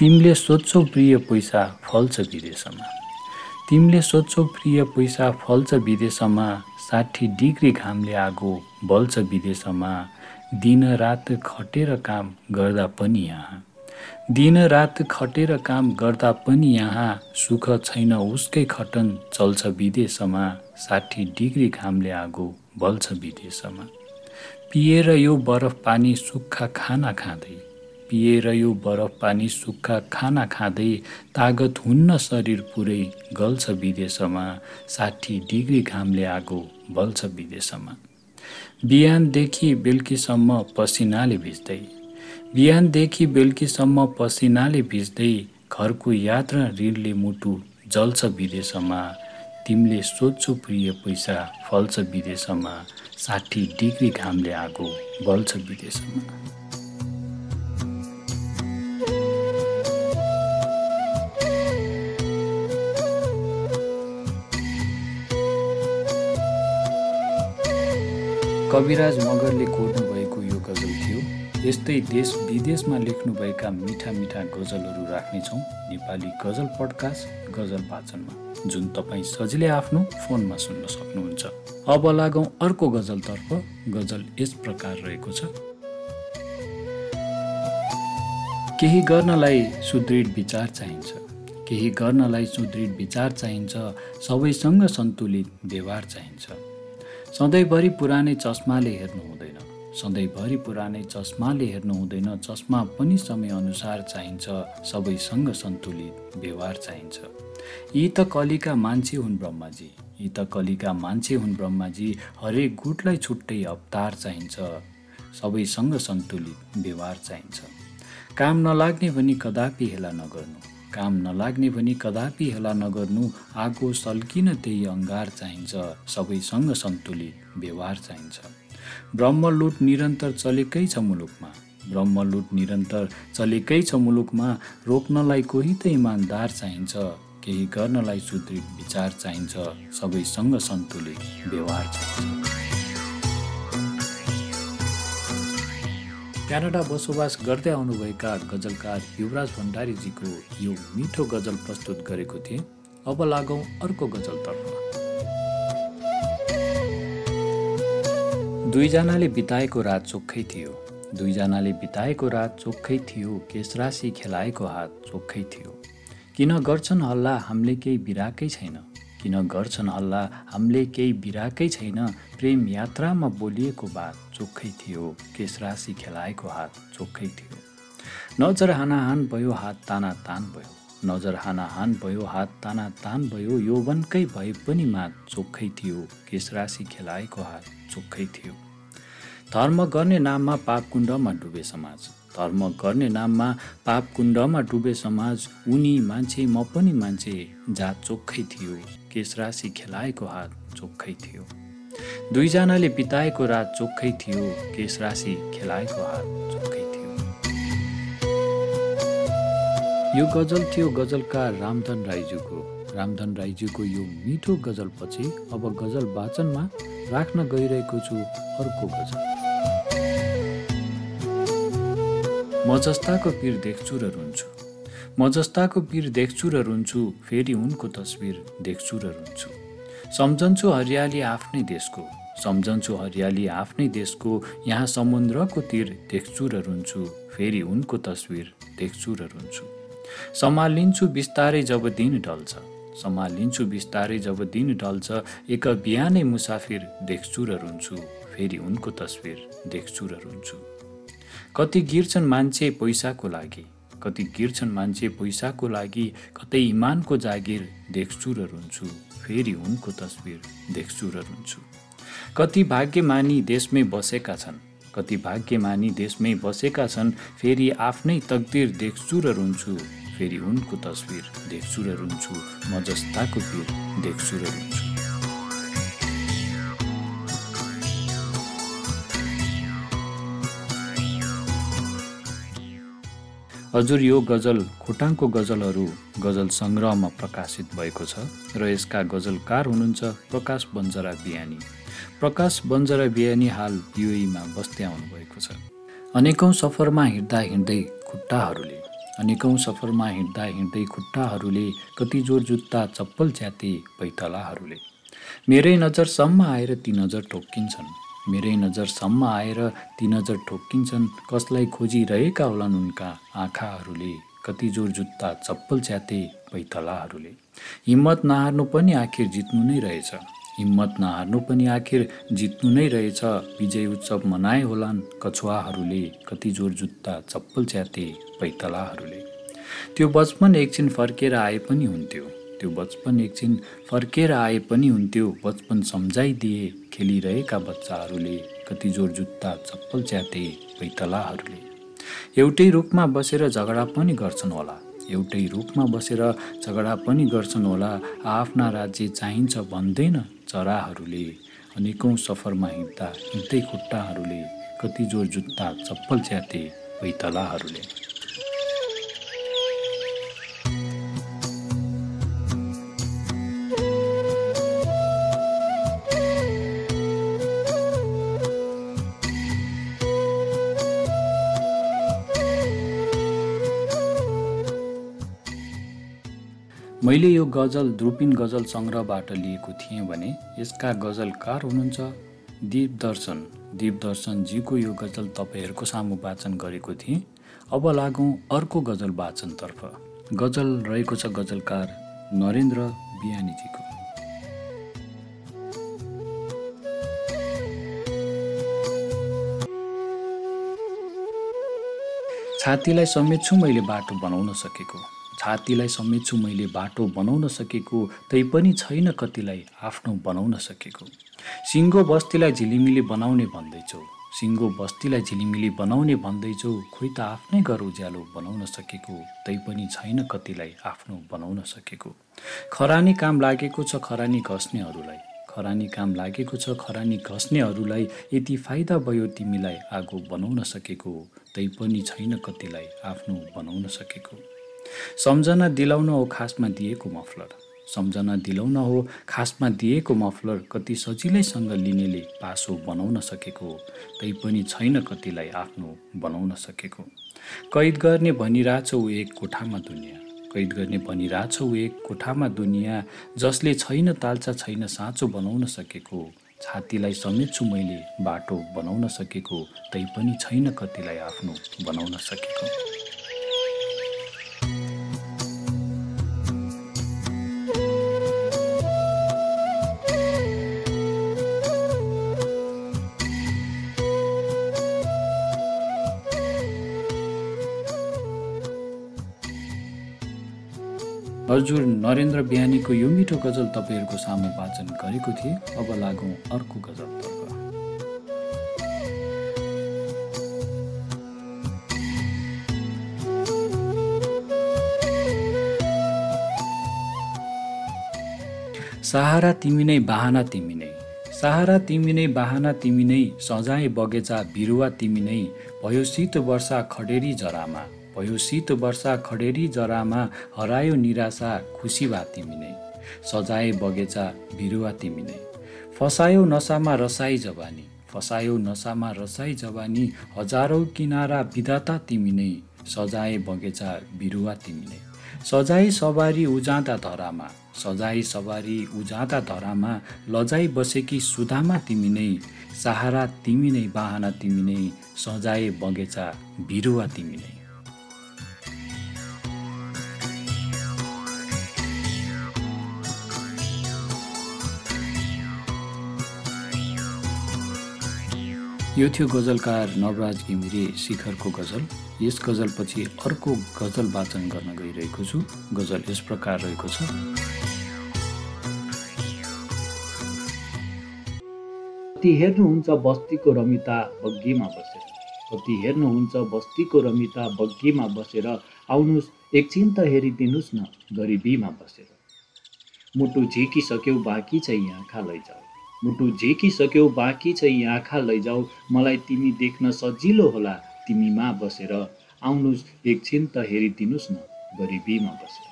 तिमीले सोध्छौ प्रिय पैसा फल्छ विदेशमा। तिमीले सोध्छौ प्रिय पैसा फल्छ विदेशमा साठी डिग्री घामले आगो बल्छ विदेशमा दिन रात खटेर काम गर्दा पनि यहाँ। दिन रात खटेर काम गर्दा पनि यहाँ सुख छैन उसकै खटन चल्छ विदेशमा साठी डिग्री घामले आगो बल्छ विदेशमा। पिएर यो बरफ पानी सुक्खा खाना खाँदै पिएर यो बरफ पानी सुक्खा खाना खाँदै तागत हुन्न शरीर पुरै गल्छ विदेशमा साठी डिग्री घामले आगो बल्छ विदेशमा। बिहानदेखि बेलुकीसम्म पसिनाले भिज्दै बिहानदेखि बेलुकीसम्म पसिनाले भिज्दै घरको यात्रा ऋणले मुटु जल्छ विदेशमा तिमीले सोध्छौ प्रिय पैसा फल्छ विदेशमा साठी डिग्री घामले आगो बल्छ विदेशमा। कविराज मगरले भएको यो गजल थियो। यस्तै देश विदेशमा लेख्नुभएका मिठा मिठा गजलहरू राख्नेछौँ। नेपाली गजल पडकास्ट गजल वाचनमा। जुन तपाईँ सजिलै आफ्नो फोनमा सुन्न सक्नुहुन्छ। अब लागौँ अर्को गजलतर्फ। गजल यस प्रकार रहेको छ। केही गर्नलाई सुदृढ विचार चाहिन्छ। केही गर्नलाई सुदृढ विचार चाहिन्छ। सबैसँग सन्तुलित व्यवहार चाहिन्छ। सधैँभरि पुरानै चस्माले हेर्नु हुँदैन। सधैँभरि पुरानै चस्माले हेर्नु हुँदैन। चस्मा पनि समयअनुसार चाहिन्छ। सबैसँग सन्तुलित व्यवहार चाहिन्छ। यी त कलिका मान्छे हुन् ब्रह्माजी। यी त कलिका मान्छे हुन् ब्रह्माजी। हरेक गुटलाई छुट्टै अवतार चाहिन्छ। सबैसँग सन्तुलित व्यवहार चाहिन्छ। काम नलाग्ने भनी कदापि हेला नगर्नु। काम नलाग्ने भनी कदापि हेला नगर्नु आगो सल्किन त्यही अङ्गार चाहिन्छ। सबैसँग सन्तुलित व्यवहार चाहिन्छ। ब्रह्मलुट निरन्तर चलेकै छ मुलुकमा। ब्रह्मलुट निरन्तर चलेकै छ मुलुकमा रोक्नलाई कोही त इमान्दार चाहिन्छ। केही गर्नलाई सुदृढ विचार चाहिन्छ। सबैसँग सन्तुलित व्यवहार चाहिन्छ। क्यानाडा बसोबास गर्दै आउनुभएका गजलकार युवराज भण्डारीजीको यो मिठो गजल प्रस्तुत गरेको थिएँ। अब लागौँ अर्को गजलतर्फ। दुईजनाले बिताएको रात चोखै थियो। दुईजनाले बिताएको रात चोखै थियो। केसरासी खेलाएको हात चोखै थियो। किन गर्छन् हल्ला? हामीले केही बिराकै छैन। किन गर्छन् हल्ला हामीले केही बिराकै छैन। प्रेम यात्रामा बोलिएको बात चोखै थियो। केसरासी खेलाएको हात चोखै थियो। नजर हानाहान भयो हात ताना तान भयो। नजर हानाहान भयो हात ताना तान भयो। यौवनकै भए पनि मात चोखै थियो। केसरासी खेलाएको हात चोखै थियो। धर्म गर्ने नाममा पाप कुण्डमा डुबे समाज। धर्म गर्ने नाममा पाप कुण्डमा डुबे समाज। उनी मान्छे म पनि मान्छे जात चोखै थियो। केसरासी खेलाएको हात चोखै थियो। दुईजनाले बिताएको रात चोखै थियो केसरासी खेलाएको हात चोखै थियो। यो गजल थियो गजलकार रामधन राईज्यूको। रामधन राईज्यूको यो मिठो गजलपछि अब गजल वाचनमा राख्न गइरहेको छु अर्को गजल। म जस्ताको पिर देख्छु र रुन्छु। म जस्ताको पीर देख्छु र रुन्छु फेरि उनको तस्विर देख्छु र रुन्छु सम्झन्छु हरियाली आफ्नै देशको सम्झन्छु हरियाली आफ्नै देशको यहाँ समुद्रको तिर देख्छु र रुन्छु फेरि उनको तस्विर देख्छु र रुन्छु सम्हालिन्छु बिस्तारै जब दिन ढल्छ सम्हालिन्छु बिस्तारै जब दिन ढल्छ एक बिहानै मुसाफिर देख्छु र रुन्छु फेरि उनको तस्विर देख्छु र रुन्छु कति गिर्छन् मान्छे पैसाको लागि कति गिर्छन् मान्छे पैसाको लागि कतै इमानको जागिर देख्छु र रुन्छु फेरि उनको तस्विर देख्छु र रुन्छु कति भाग्यमानी देशमै बसेका छन्। कति भाग्यमानी देशमै बसेका छन् फेरि आफ्नै तकदिर देख्छु र रुन्छु फेरि उनको तस्विर देख्छु र रुन्छु म जस्ताको पीर देख्छु र रुन्छु हजुर यो गजल खोटाङको गजलहरू गजल सङ्ग्रहमा प्रकाशित भएको छ र यसका गजलकार हुनुहुन्छ प्रकाश बन्जरा बिहानी प्रकाश बन्जरा बिहानी हाल युएमा बस्दै आउनुभएको छ। अनेकौँ सफरमा हिँड्दा हिँड्दै खुट्टाहरूले अनेकौँ सफरमा हिँड्दा हिँड्दै खुट्टाहरूले कति जोर जुत्ता चप्पल च्याते पैतलाहरूले मेरै नजरसम्म आएर ती नजर ठोक्किन्छन् मेरै नजरसम्म आएर ती नजर ठोक्किन्छन्। कसलाई खोजिरहेका होलान् उनका आँखाहरूले? कति जोर जुत्ता चप्पल च्याते पैतलाहरूले हिम्मत नहार्नु पनि आखिर जित्नु नै रहेछ। हिम्मत नहार्नु पनि आखिर जित्नु नै रहेछ। विजय उत्सव मनाए होलान् कछुवाहरूले कति जोर जुत्ता चप्पल च्याते पैतलाहरूले त्यो बचपन एकछिन फर्केर आए पनि हुन्थ्यो। त्यो बचपन एकछिन फर्केर आए पनि हुन्थ्यो। बचपन सम्झाइदिए खेलिरहेका बच्चाहरूले कति जोर जुत्ता चप्पल च्याते पैतलाहरूले। एउटै रुखमा बसेर झगडा पनि गर्छन् होला। एउटै रूपमा बसेर झगडा पनि गर्छन् होला। आफ्ना राज्य चाहिन्छ भन्दैन चराहरूले। अनेकौँ सफरमा हिँड्दा हिँड्दै खुट्टाहरूले कति जोर जुत्ता चप्पल च्याते पैतलाहरूले। मैले यो गजल द्रुपिन गजल सङ्ग्रहबाट लिएको थिएँ भने यसका गजलकार हुनुहुन्छ? दीप दर्शन दीप दर्शनजीको यो गजल तपाईँहरूको सामु वाचन गरेको थिएँ। अब लागौँ अर्को गजल वाचनतर्फ। गजल रहेको छ गजलकार नरेन्द्र बिहानीजीको छातीलाई समेत छु मैले बाटो बनाउन सकेको। छातीलाई समेट्छु मैले बाटो बनाउन सकेको तैपनि छैन कतिलाई आफ्नो बनाउन सकेको। सिङ्गो बस्तीलाई झिलिमिली बनाउने भन्दैछौ। सिङ्गो बस्तीलाई झिलिमिली बनाउने भन्दैछौ खोइ त आफ्नै घर उज्यालो बनाउन सकेको तैपनि छैन कतिलाई आफ्नो बनाउन सकेको। खरानी काम लागेको छ खरानी घस्नेहरूलाई। खरानी काम लागेको छ खरानी घस्नेहरूलाई यति फाइदा भयो तिमीलाई आगो बनाउन सकेको तैपनि छैन कतिलाई आफ्नो बनाउन सकेको। सम्झना दिलाउन हो खासमा दिएको मफलर। सम्झना दिलाउन हो खासमा दिएको मफलर कति सजिलैसँग लिनेले पासो बनाउन सकेको तैपनि छैन कतिलाई आफ्नो बनाउन सकेको। कैद गर्ने भनिरहेछौ एक कोठामा दुनियाँ कैद गर्ने भनिरहेछौ एक कोठामा दुनियाँ जसले छैन ताल्चा छैन साँचो बनाउन सकेको छातीलाई समेट्छु मैले बाटो बनाउन सकेको तैपनि छैन कतिलाई आफ्नो बनाउन सकेको। हजुर नरेन्द्र बिहानीको यो मिठो गजल तपाईँहरूको सामु वाचन गरेको थिएँ। अब लागौँ अर्को गजलतर्फ सहारा तिमी नै बाहना तिमी नै। सहारा तिमी नै बाहना तिमी नै सजाए बगेचा बिरुवा तिमी नै भयो शीत वर्षा खडेरी जरामा। भयो शीत वर्षा खडेरी जरामा हरायो निराशा खुसी भा तिमी नै सजाए बगेचा बिरुवा तिमी नै। फसायो नसामा रसाई जवानी फसायो नसामा रसाई जवानी हजारौँ किनारा विधाता तिमी नै सजाए बगेचा बिरुवा तिमी नै। सजाई सवारी उजाँदा धरामा सजाई सवारी उजाँदा धरामा लजाई बसेकी सुधामा तिमी नै सहारा तिमी नै बाहना तिमी नै सजाए बगेचा बिरुवा तिमी नै। यो थियो गजलकार नवराज घिमिरे शिखरको गजल। यस गजलपछि अर्को गजल वाचन गर्न गइरहेको छु। गजल यस प्रकार रहेको छ। कति हेर्नुहुन्छ बस्तीको रमिता बग्गीमा बसेर। कति हेर्नुहुन्छ बस्तीको रमिता बग्गीमा बसेर। आउनुहोस् एकछिन त हेरिदिनुहोस् न गरिबीमा बसेर। मुटु झिकिसक्यौ बाँकी चाहिँ आँखा लैजाऊ मुटु झेकिसक्यौ बाँकी छ यी आँखा लैजाऊ। मलाई तिमी देख्न सजिलो होला तिमीमा बसेर। आउनुहोस् एकछिन त हेरिदिनुहोस् न गरिबीमा बसेर।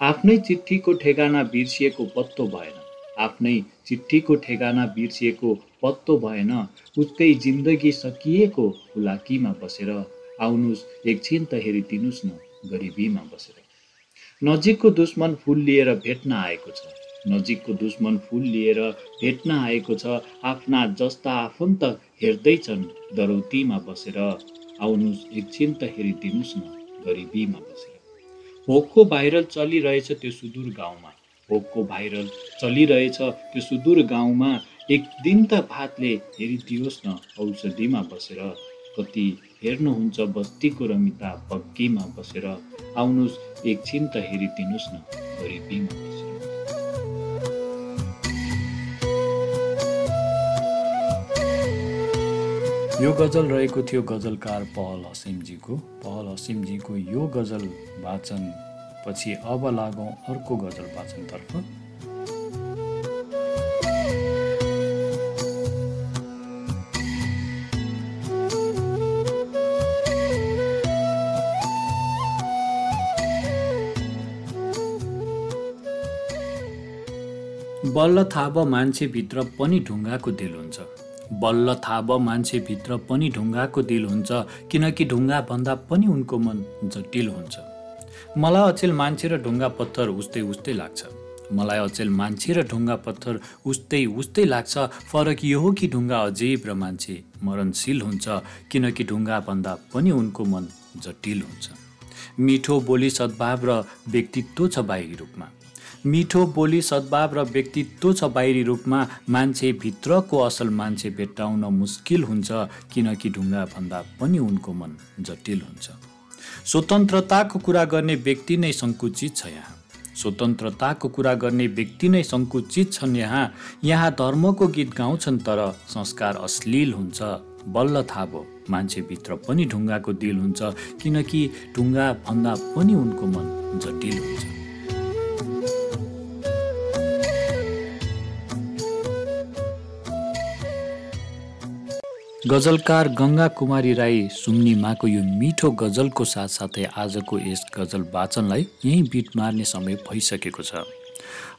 आफ्नै चिठीको ठेगाना बिर्सिएको पत्तो भएन। आफ्नै चिठीको ठेगाना बिर्सिएको पत्तो भएन। उस्तै जिन्दगी सकिएको हुलाकीमा बसेर। आउनुहोस् एकछिन त हेरिदिनुहोस् न गरिबीमा बसेर। नजिकको दुश्मन फुल लिएर भेट्न आएको छ। नजिकको दुश्मन फुल लिएर भेट्न आएको छ आफ्ना जस्ता आफन्त हेर्दैछन्। दरौतीमा बसेर आउनुहोस् एकछिन त हेरिदिनुहोस् न गरिबीमा बसेर। भोकको भाइरल चलिरहेछ त्यो सुदूर गाउँमा। भोकको भाइरल चलिरहेछ त्यो सुदूर गाउँमा। एक दिन त भातले हेरिदियोस् न औषधिमा बसेर। कति हेर्नुहुन्छ बस्तीको रमिता बग्गीमा बसेर आउनुहोस् एकछिन त हेरिदिनुहोस् न गरिबीमा यो गजल रहेको थियो गजलकार पहल हसिमजीको। पहल हसिमजीको यो गजल वाचन पछि अब लागौँ अर्को गजल वाचनतर्फ। बल्ल थाहा मान्छेभित्र पनि ढुङ्गाको दिल हुन्छ। बल्ल थाहा मान्छेभित्र पनि ढुङ्गाको दिल हुन्छ किनकि ढुङ्गा भन्दा पनि उनको मन जटिल हुन्छ। मलाई अचेल मान्छे र ढुङ्गा पत्थर उस्तै उस्तै लाग्छ। मलाई अचेल मान्छे र ढुङ्गा पत्थर उस्तै उस्तै लाग्छ। फरक यो हो कि ढुङ्गा अजीब र मान्छे मरणशील हुन्छ किनकि ढुङ्गा भन्दा पनि उनको मन जटिल हुन्छ। मिठो बोली सद्भाव र व्यक्तित्व छ बाहिरी रूपमा। मिठो बोली सद्भाव र व्यक्तित्व छ बाहिरी रूपमा मान्छे भित्रको असल मान्छे भेट्टाउन मुस्किल हुन्छ किनकि ढुङ्गा भन्दा पनि उनको मन जटिल हुन्छ। स्वतन्त्रताको कुरा गर्ने व्यक्ति नै सङ्कुचित छ यहाँ। स्वतन्त्रताको कुरा गर्ने व्यक्ति नै सङ्कुचित छन् यहाँ। यहाँ धर्मको गीत गाउँछन् तर संस्कार अश्लील हुन्छ। बल्ल थाहा भयो मान्छेभित्र पनि ढुङ्गाको दिल हुन्छ किनकि ढुङ्गा भन्दा पनि उनको मन जटिल हुन्छ। गजलकार गङ्गा कुमारी राई सुम्निमाको यो मिठो गजलको साथसाथै आजको यस गजल वाचनलाई यहीँ बिट मार्ने समय भइसकेको छ।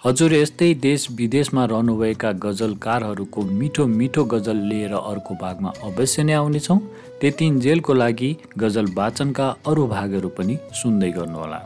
हजुर यस्तै देश विदेशमा रहनुभएका गजलकारहरूको मिठो मिठो गजल लिएर अर्को भागमा अवश्य नै आउनेछौँ। त्यति जेलको लागि गजल वाचनका अरू भागहरू पनि सुन्दै गर्नुहोला।